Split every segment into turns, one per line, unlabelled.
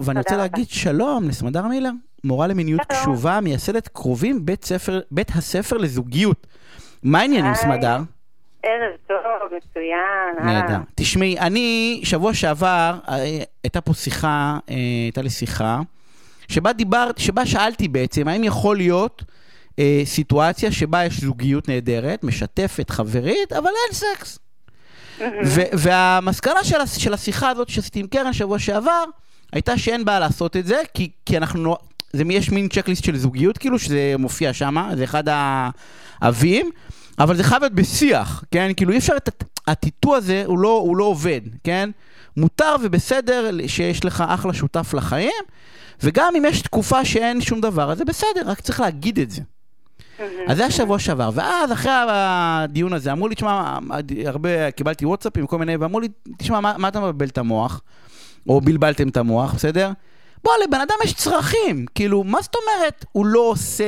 ואני רוצה להגיד שלום לסמדר מילר, מורה למיניות. קשובה, מייסדת קרובים, בית ספר- בית הספר לזוגיות. מה העניינים. סמדר?
ערב טוב, מצוין.
נהדר. תשמעי, אני, שבוע שעבר, אה, הייתה פה שיחה, אה, הייתה לי שיחה, שבה דיברת, שבה שאלתי בעצם, האם יכול להיות אה, סיטואציה שבה יש זוגיות נהדרת, משתפת, חברית, אבל אין סקס. והמסקנה של, של השיחה הזאת שעשיתי עם קרן שבוע שעבר, הייתה שאין בעיה לעשות את זה, כי, כי אנחנו, נו- זה, יש מין צ'קליסט של זוגיות, כאילו, שזה מופיע שם, זה אחד האבים, אבל זה חייב להיות בשיח, כן? כאילו, אי אפשר את הט- הטיטו הזה, הוא לא, הוא לא עובד, כן? מותר ובסדר שיש לך אחלה שותף לחיים, וגם אם יש תקופה שאין שום דבר, אז זה בסדר, רק צריך להגיד את זה. אז זה היה שבוע שעבר, ואז אחרי הדיון הזה אמרו לי, תשמע, הרבה, קיבלתי וואטסאפים וכל מיני, ואמרו לי, תשמע, מה, מה אתה מבלבל את המוח? או בלבלתם את המוח, בסדר? בוא, לבן אדם יש צרכים, כאילו, מה זאת אומרת, הוא לא עושה,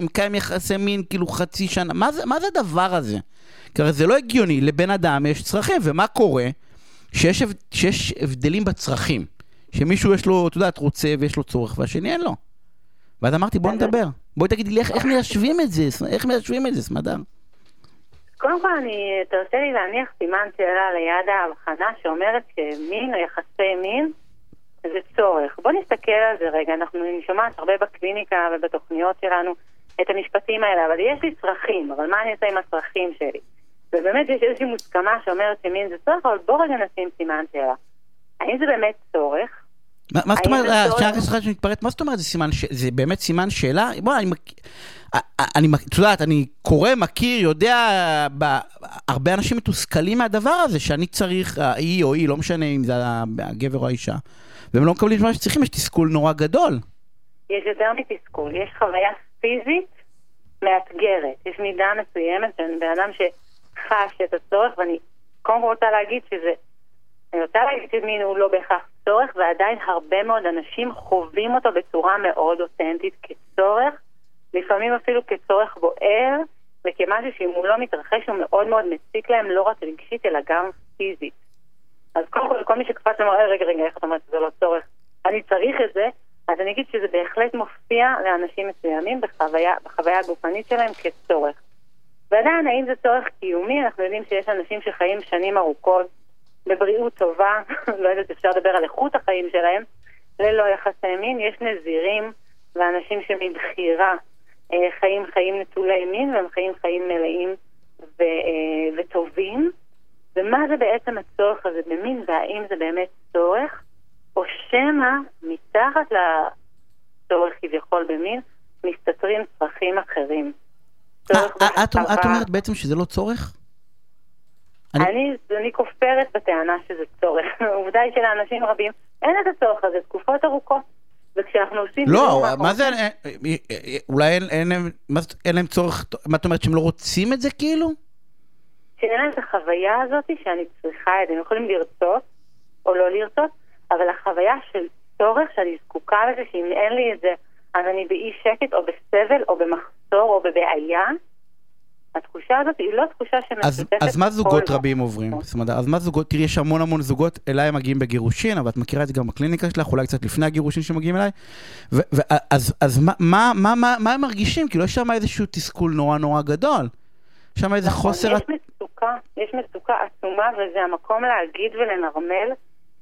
מקיים יחסי מין, כאילו, חצי שנה, מה זה, מה זה הדבר הזה? כי הרי זה לא הגיוני, לבן אדם יש צרכים, ומה קורה? שיש, שיש הבדלים בצרכים. שמישהו יש לו, את יודעת, רוצה ויש לו צורך, והשני אין לו. ואז אמרתי, בוא נדבר. בואי תגידי לי איך, איך מיישבים את זה, איך מיישבים את זה, סמדר?
קודם כל, אני, תרשה לי להניח סימן שאלה ליד ההבחנה שאומרת שמין או יחסי מין זה צורך. בוא נסתכל על זה רגע. אנחנו, אני הרבה בקליניקה ובתוכניות שלנו את המשפטים האלה, אבל יש לי צרכים, אבל מה אני עושה עם הצרכים שלי? ובאמת יש איזושהי מוסכמה שאומרת שמין זה צורך, אבל בוא רגע נשים סימן שאלה. האם זה באמת צורך?
מה זאת אומרת, אחת שאני מתפרט, מה זאת אומרת זה סימן, זה באמת סימן שאלה? בוא, אני, מק- את יודעת, אני קורא, מכיר, יודע, ב- הרבה אנשים מתוסכלים מהדבר הזה, שאני צריך, היא או היא, לא משנה אם זה הגבר או האישה, והם לא מקבלים את מה שצריכים, יש תסכול נורא גדול.
יש יותר מתסכול, יש חוויה פיזית מאתגרת. יש מידה מסוימת של בן אדם שחש את הצורך, ואני קודם כל רוצה להגיד שזה, אני רוצה להגיד שמין הוא לא בהכרח צורך, ועדיין הרבה מאוד אנשים חווים אותו בצורה מאוד אותנטית כצורך, לפעמים אפילו כצורך בוער, וכמשהו שאם הוא לא מתרחש הוא מאוד מאוד מציק להם, לא רק רגשית אלא גם פיזית. אז קודם כל, כל מי שקפץ ואומר, "אה, רגע, רגע, איך אתה אומר שזה לא צורך? אני צריך את זה, אז אני אגיד שזה בהחלט מופיע לאנשים מסוימים בחוויה, בחוויה הגופנית שלהם כצורך. ועדיין, האם זה צורך קיומי? אנחנו יודעים שיש אנשים שחיים שנים ארוכות בבריאות טובה, לא יודעת, אפשר לדבר על איכות החיים שלהם, ללא יחסי מין. יש נזירים ואנשים שמבחירה אה, חיים חיים נטולי מין והם חיים חיים מלאים ו, אה, וטובים. ומה זה בעצם הצורך הזה במין, והאם זה באמת צורך, או שמא מתחת לצורך כביכול במין, מסתתרים צרכים אחרים. צורך
אה, את את. אומרת בעצם שזה לא צורך? אני-
אני, אני כופרת בטענה שזה צורך. העובדה היא שלאנשים רבים אין את הצורך הזה תקופות ארוכות. וכשאנחנו עושים...
לא, מה זה, אולי אין להם צורך, מה את אומרת, שהם לא רוצים את זה כאילו?
שאין להם את החוויה הזאת שאני צריכה את זה. הם יכולים לרצות או לא לרצות, אבל החוויה של צורך שאני זקוקה לזה, שאם אין לי את זה, אז אני באי שקט או בסבל או במחסור או בבעיה. התחושה הזאת היא לא תחושה
אז,
שמשותפת.
אז מה זוגות
כל-
רבים עוברים? זאת אומרת, אז מה זוגות, תראי, יש המון המון זוגות, אליי מגיעים בגירושין, אבל את מכירה את זה גם בקליניקה שלך, אולי קצת לפני הגירושין שמגיעים אליי. ו, ו, אז, אז מה, מה, מה, מה, מה הם מרגישים? כאילו, יש שם איזשהו תסכול נורא נורא גדול. יש שם איזה
נכון,
חוסר...
יש מצוקה, יש מצוקה עצומה, וזה המקום להגיד ולנרמל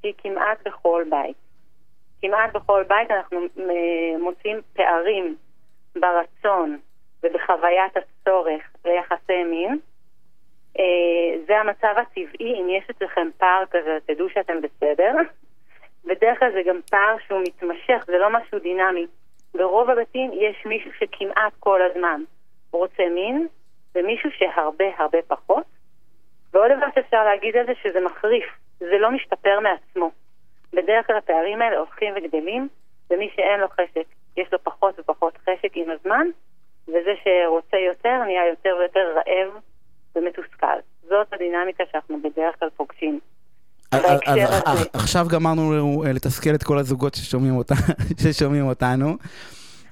שהיא כמעט בכל בית. כמעט בכל בית אנחנו אה, מוצאים פערים ברצון ובחוויית הצורך ליחסי מין. אה, זה המצב הטבעי, אם יש אצלכם פער כזה, תדעו שאתם בסדר. בדרך כלל זה גם פער שהוא מתמשך, זה לא משהו דינמי. ברוב הבתים יש מישהו שכמעט כל הזמן רוצה מין, ומישהו שהרבה הרבה פחות. ועוד דבר שאפשר להגיד על זה, שזה מחריף, זה לא משתפר מעצמו. בדרך כלל הפערים האלה הולכים וגדלים, ומי שאין לו חשק, יש לו פחות ופחות חשק עם הזמן, וזה שרוצה יותר נהיה יותר ויותר רעב ומתוסכל. זאת הדינמיקה שאנחנו בדרך כלל פוגשים.
אז,
הזה.
עכשיו גמרנו אה, לתסכל את כל הזוגות ששומעים, אותנו.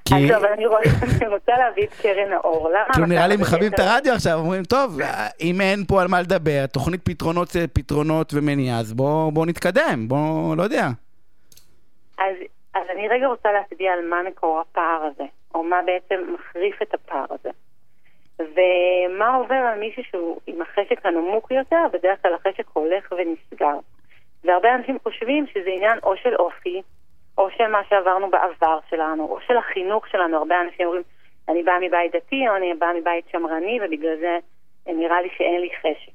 כי
אז טוב, אני רוצה- להביא את קרן האור. למה
כאילו נראה לי מכבים את הרדיו עכשיו, אומרים, טוב, אה, אם אין פה על מה לדבר, תוכנית פתרונות זה פתרונות ומניעה, אז בואו בוא נתקדם, בואו, לא יודע.
אז אז אני רגע רוצה להצביע על מה מקור הפער הזה, או מה בעצם מחריף את הפער הזה. ומה עובר על מישהו שהוא עם החשק הנמוך יותר, בדרך כלל החשק הולך ונסגר. והרבה אנשים חושבים שזה עניין או של אופי, או של מה שעברנו בעבר שלנו, או של החינוך שלנו. הרבה אנשים אומרים, אני באה מבית דתי, או אני באה מבית שמרני, ובגלל זה נראה לי שאין לי חשק.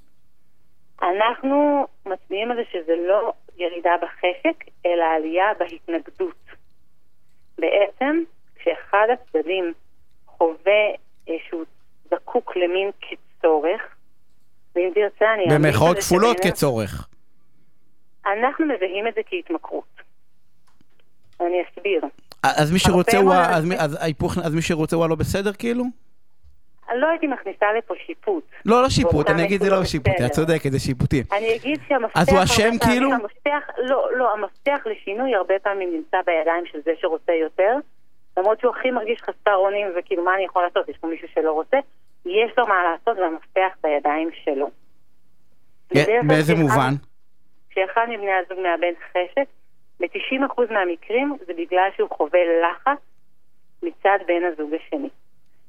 אנחנו מצביעים על זה שזה לא ירידה בחשק, אלא עלייה בהתנגדות. בעצם, כשאחד הצדדים חווה שהוא זקוק למין כצורך, ואם תרצה, אני...
במרכאות כפולות כצורך.
אנחנו מזהים את זה כהתמכרות. אני אסביר.
אז מי שרוצה הוא, אז, אז, ההיפוך, אז מי שרוצה הוא הלא בסדר כאילו?
לא הייתי מכניסה לפה שיפוט.
לא, לא שיפוט, אני אגיד זה לא שיפוטי, את צודקת, זה שיפוטי.
אני אגיד שהמפתח...
אז הוא אשם כאילו?
המפתח, לא, לא, המפתח לשינוי הרבה פעמים נמצא בידיים של זה שרוצה יותר, למרות שהוא הכי מרגיש חסר אונים וכאילו מה אני יכול לעשות, יש פה מישהו שלא רוצה, יש לו מה לעשות והמפתח בידיים שלו.
באיזה מובן?
כשאחד מבני הזוג מאבד חשק, ב-90% מהמקרים זה בגלל שהוא חווה לחץ מצד בן הזוג השני.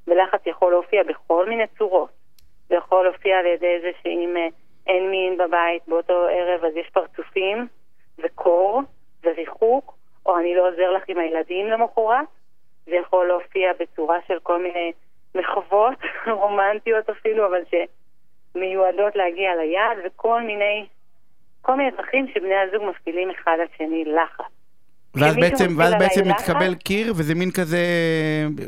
ולחץ יכול להופיע בכל מיני צורות. זה יכול להופיע על ידי זה שאם אה, אין מין בבית באותו ערב אז יש פרצופים וקור וריחוק, או אני לא עוזר לך עם הילדים למחרת. זה יכול להופיע בצורה של כל מיני מחוות רומנטיות אפילו, אבל שמיועדות להגיע ליעד, וכל מיני, כל מיני דרכים שבני הזוג מפעילים אחד על שני לחץ.
ואז בעצם, ואז בעצם מתקבל קיר, וזה מין כזה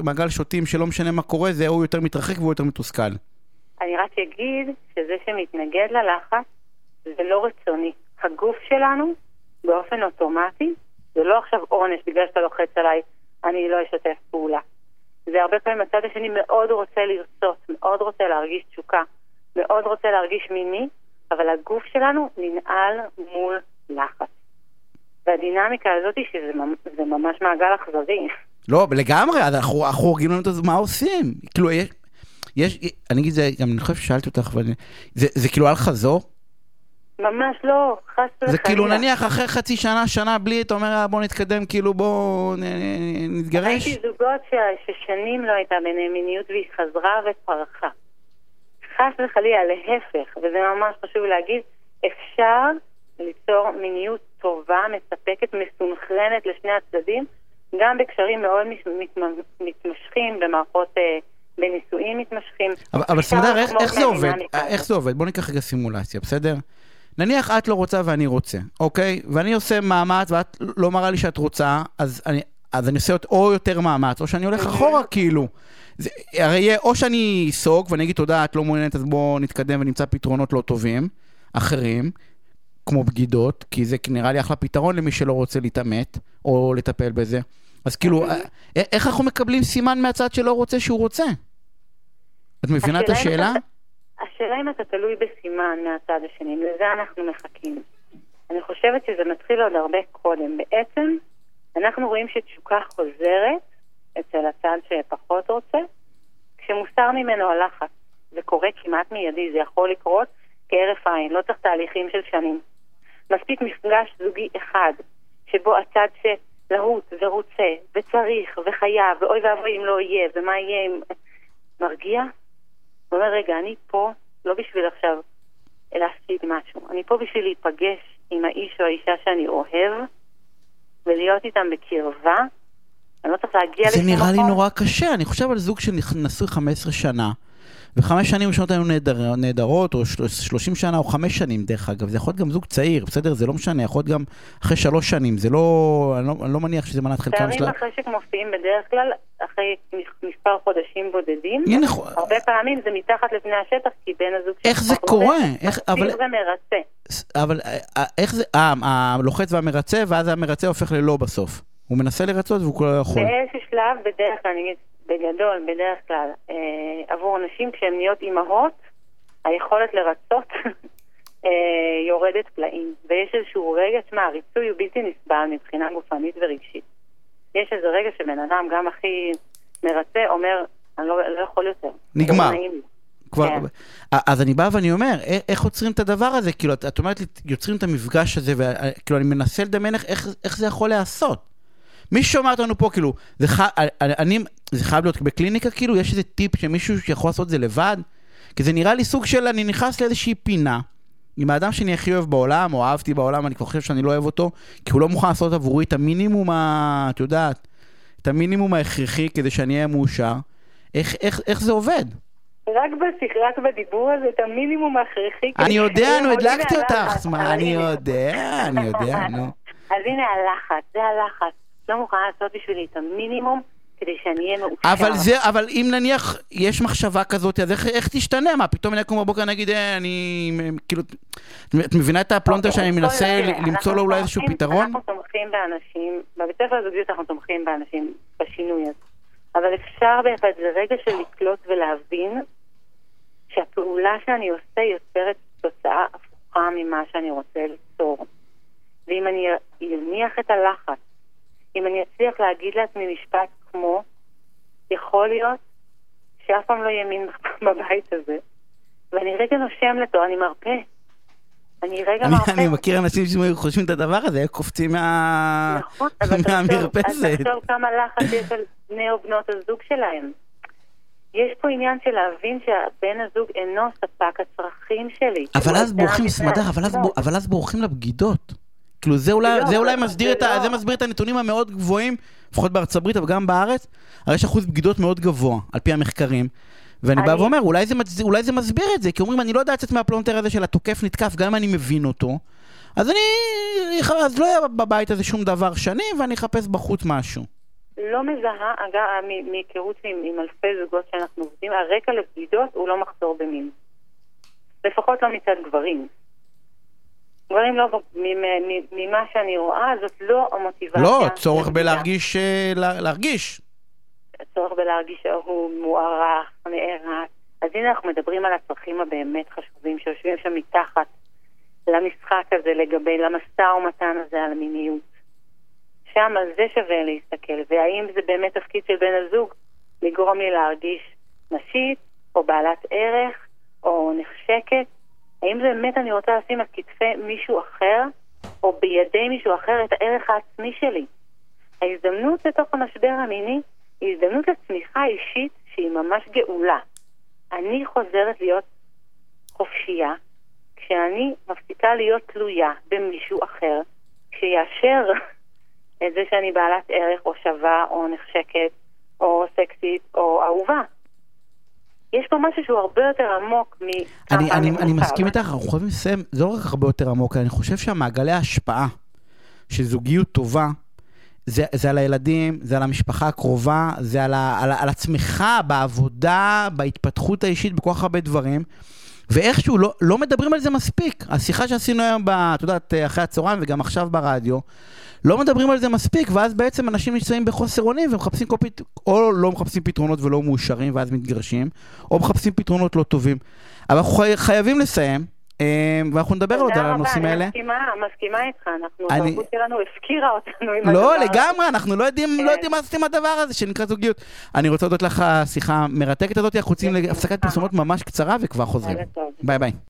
מעגל שוטים שלא משנה מה קורה, זה הוא יותר מתרחק והוא יותר מתוסכל.
אני רק אגיד שזה שמתנגד ללחץ זה לא רצוני. הגוף שלנו, באופן אוטומטי, זה לא עכשיו עונש בגלל שאתה לוחץ עליי, אני לא אשתף פעולה. זה הרבה פעמים הצד השני מאוד רוצה לרצות, מאוד רוצה להרגיש תשוקה, מאוד רוצה להרגיש מיני, אבל הגוף שלנו ננעל מול לחץ. והדינמיקה הזאת היא שזה ממש מעגל אכזרי.
לא, לגמרי, אנחנו הורגים לנו את זה, מה עושים? כאילו, יש, יש, אני אגיד זה, גם אני חושב ששאלתי אותך, אבל זה, זה כאילו על חזור?
ממש לא, חס וחלילה.
זה כאילו נניח אחרי חצי שנה, שנה בלי, אתה אומר בוא נתקדם, כאילו בוא נתגרש?
הייתי זוגות ששנים לא הייתה ביניהם מיניות והיא חזרה ופרחה. חס וחלילה, להפך, וזה ממש חשוב להגיד, אפשר ליצור מיניות טובה, מספקת, מסונכרנת לשני הצדדים, גם בקשרים מאוד מתמשכים, במערכות, אה, בנישואים מתמשכים.
אבל, אבל סמדר, איך, איך זה עובד? איך זה עובד? בוא ניקח רגע סימולציה, בסדר? נניח את לא רוצה ואני רוצה, אוקיי? ואני עושה מאמץ ואת לא מראה לי שאת רוצה, אז אני, אז אני עושה או יותר מאמץ, או שאני הולך אחורה כאילו. זה, הרי יהיה או שאני אסוג ואני אגיד תודה, את לא מעוניינת, אז בואו נתקדם ונמצא פתרונות לא טובים, אחרים, כמו בגידות, כי זה נראה לי אחלה פתרון למי שלא רוצה להתעמת, או לטפל בזה. אז כאילו, איך אנחנו מקבלים סימן מהצד שלא רוצה שהוא רוצה? את מבינה את השאלה?
השאלה אם אתה תלוי בסימן מהצד השני, לזה אנחנו מחכים. אני חושבת שזה מתחיל עוד הרבה קודם. בעצם, אנחנו רואים שתשוקה חוזרת אצל הצד שפחות רוצה, כשמוסר ממנו הלחץ. זה קורה כמעט מיידי, זה יכול לקרות כהרף עין, לא צריך תהליכים של שנים. מספיק מפגש זוגי אחד, שבו הצד שלהוט ורוצה וצריך וחייב, ואוי ואבוי אם לא יהיה, ומה יהיה אם... מרגיע? הוא אומר, רגע, אני פה לא בשביל עכשיו להפסיד משהו, אני פה בשביל להיפגש עם האיש או האישה שאני אוהב, ולהיות איתם בקרבה. אני לא צריך להגיע לשום
מקום. זה נראה לי נורא קשה, אני חושב על זוג שנשוי 15 שנה. וחמש שנים ראשונות היו נהדר, נהדרות, או שלושים שנה, או חמש שנים, דרך אגב. זה יכול להיות גם זוג צעיר, בסדר? זה לא משנה, יכול להיות גם אחרי שלוש שנים. זה לא... אני לא, אני לא מניח שזה מנת חלקם
של... פערים אחרי שמופיעים בדרך כלל אחרי מספר חודשים בודדים. הנה, הרבה פעמים זה מתחת לפני השטח, כי בן הזוג
איך זה קורה?
איך... אבל... ומרצה.
אבל אה, איך זה... אה, הלוחץ והמרצה, ואז המרצה הופך ללא בסוף. הוא מנסה לרצות והוא לא יכול.
באיזשהו שלב, בדרך כלל, אני אגיד, בגדול, בדרך כלל, אה, עבור נשים כשהן נהיות אימהות, היכולת לרצות אה, יורדת פלאים. ויש איזשהו רגע, שמע, הריצוי הוא בלתי נסבל מבחינה גופנית ורגשית. יש איזה רגע שבן אדם, גם הכי מרצה, אומר, אני לא, לא יכול יותר.
נגמר. כבר, כן. אז אני בא ואני אומר, איך עוצרים את הדבר הזה? כאילו, את אומרת לי, יוצרים את המפגש הזה, וכאילו, אני מנסה לדמיין איך, איך זה יכול להיעשות. מישהו שומע אותנו פה, כאילו, זה, ח... אני, זה חייב להיות בקליניקה, כאילו, יש איזה טיפ שמישהו שיכול לעשות את זה לבד? כי זה נראה לי סוג של, אני נכנס לאיזושהי פינה, עם האדם שאני הכי אוהב בעולם, או אהבתי בעולם, אני כבר חושב שאני לא אוהב אותו, כי הוא לא מוכן לעשות עבורי את המינימום, ה... את יודעת, את המינימום ההכרחי כדי שאני אהיה מאושר. איך, איך, איך זה עובד?
רק בשיח, רק בדיבור הזה, את המינימום ההכרחי.
אני יודע, נו, הדלקתי אותך, אני יודע, אני יודע, נו.
אז הנה הלחץ, זה הלחץ. לא מוכנה לעשות בשבילי את המינימום. כדי שאני אהיה מאושר.
אבל זה, אבל אם נניח יש מחשבה כזאת, אז איך, איך תשתנה? מה, פתאום אני אקום בבוקר נגיד, אה, אני, כאילו, את מבינה את הפלונטר שאני מנסה למצוא לו אולי איזשהו פתרון?
אנחנו תומכים באנשים, בבית ספר הזוגיות אנחנו תומכים באנשים בשינוי הזה. אבל אפשר בהחלט, זה רגע של לקלוט ולהבין שהפעולה שאני עושה יוצרת תוצאה הפוכה ממה שאני רוצה ליצור. ואם אני אניח את הלחץ, אם אני אצליח להגיד לעצמי משפט כמו, יכול להיות שאף פעם לא יהיה מין בבית הזה, ואני רגע נושם לתו, אני מרפה. אני רגע מרפה.
אני מכיר אנשים שחושבים את הדבר הזה, קופצים
נכון, מהמרפסת. אז תחשוב כמה לחץ יש על בני או בנות הזוג שלהם. יש פה עניין של להבין שהבן הזוג אינו ספק הצרכים שלי.
אבל אז בורחים, סמדר, אבל אז בורחים לבגידות. כאילו זה אולי, לא, זה אולי מסביר, את, לא. זה מסביר את הנתונים המאוד גבוהים, לפחות בארצות הברית, אבל גם בארץ, הרי יש אחוז בגידות מאוד גבוה, על פי המחקרים. ואני אני... בא ואומר, אולי זה, אולי זה מסביר את זה, כי אומרים, אני לא יודע לצאת מהפלונטר הזה של התוקף נתקף, גם אם אני מבין אותו, אז אני, אז לא יהיה בבית הזה שום דבר שני, ואני אחפש בחוץ משהו.
לא מזהה, אגב, מהיכרות עם, עם אלפי זוגות שאנחנו עובדים, הרקע לבגידות הוא לא מחסור במין. לפחות לא מצד גברים. גברים לא, ממה שאני רואה, זאת לא המוטיבציה.
לא, צורך בלהרגיש, אה, להרגיש.
צורך בלהרגיש שהוא מוערך, נערץ. אז הנה אנחנו מדברים על הצרכים הבאמת חשובים שיושבים שם מתחת למשחק הזה לגבי, למשא ומתן הזה על המיניות. שם על זה שווה להסתכל, והאם זה באמת תפקיד של בן הזוג לגרום לי להרגיש נשית, או בעלת ערך, או נחשקת, האם באמת אני רוצה לשים על כתפי מישהו אחר, או בידי מישהו אחר, את הערך העצמי שלי? ההזדמנות לתוך המשבר המיני היא הזדמנות לצמיחה אישית שהיא ממש גאולה. אני חוזרת להיות חופשייה כשאני מפסיקה להיות תלויה במישהו אחר שיאשר את זה שאני בעלת ערך או שווה או נחשקת או סקסית או אהובה. יש פה משהו שהוא הרבה יותר עמוק מ...
אני, אני, אני מסכים איתך, אנחנו חייבים לסיים, זה לא רק הרבה יותר עמוק, אני חושב שהמעגלי ההשפעה של זוגיות טובה, זה, זה על הילדים, זה על המשפחה הקרובה, זה על, ה, על, על עצמך, בעבודה, בהתפתחות האישית, בכל כך הרבה דברים. ואיכשהו לא, לא מדברים על זה מספיק. השיחה שעשינו היום, ב, את יודעת, אחרי הצהריים וגם עכשיו ברדיו, לא מדברים על זה מספיק, ואז בעצם אנשים נמצאים בחוסר אונים ומחפשים כל פת... או לא מחפשים פתרונות ולא מאושרים ואז מתגרשים, או מחפשים פתרונות לא טובים. אבל אנחנו חי... חייבים לסיים. אה, ואנחנו נדבר עוד על הנושאים האלה.
תודה רבה, אני מסכימה, מסכימה איתך, אנחנו, התרבות שלנו הפקירה אותנו עם
הדבר הזה. לא, לגמרי, אנחנו לא יודעים, לא יודעים מה עושים הדבר הזה שנקרא זוגיות. אני רוצה להודות לך שיחה מרתקת הזאת, אנחנו יוצאים להפסקת פרסומות ממש קצרה וכבר חוזרים. ביי ביי.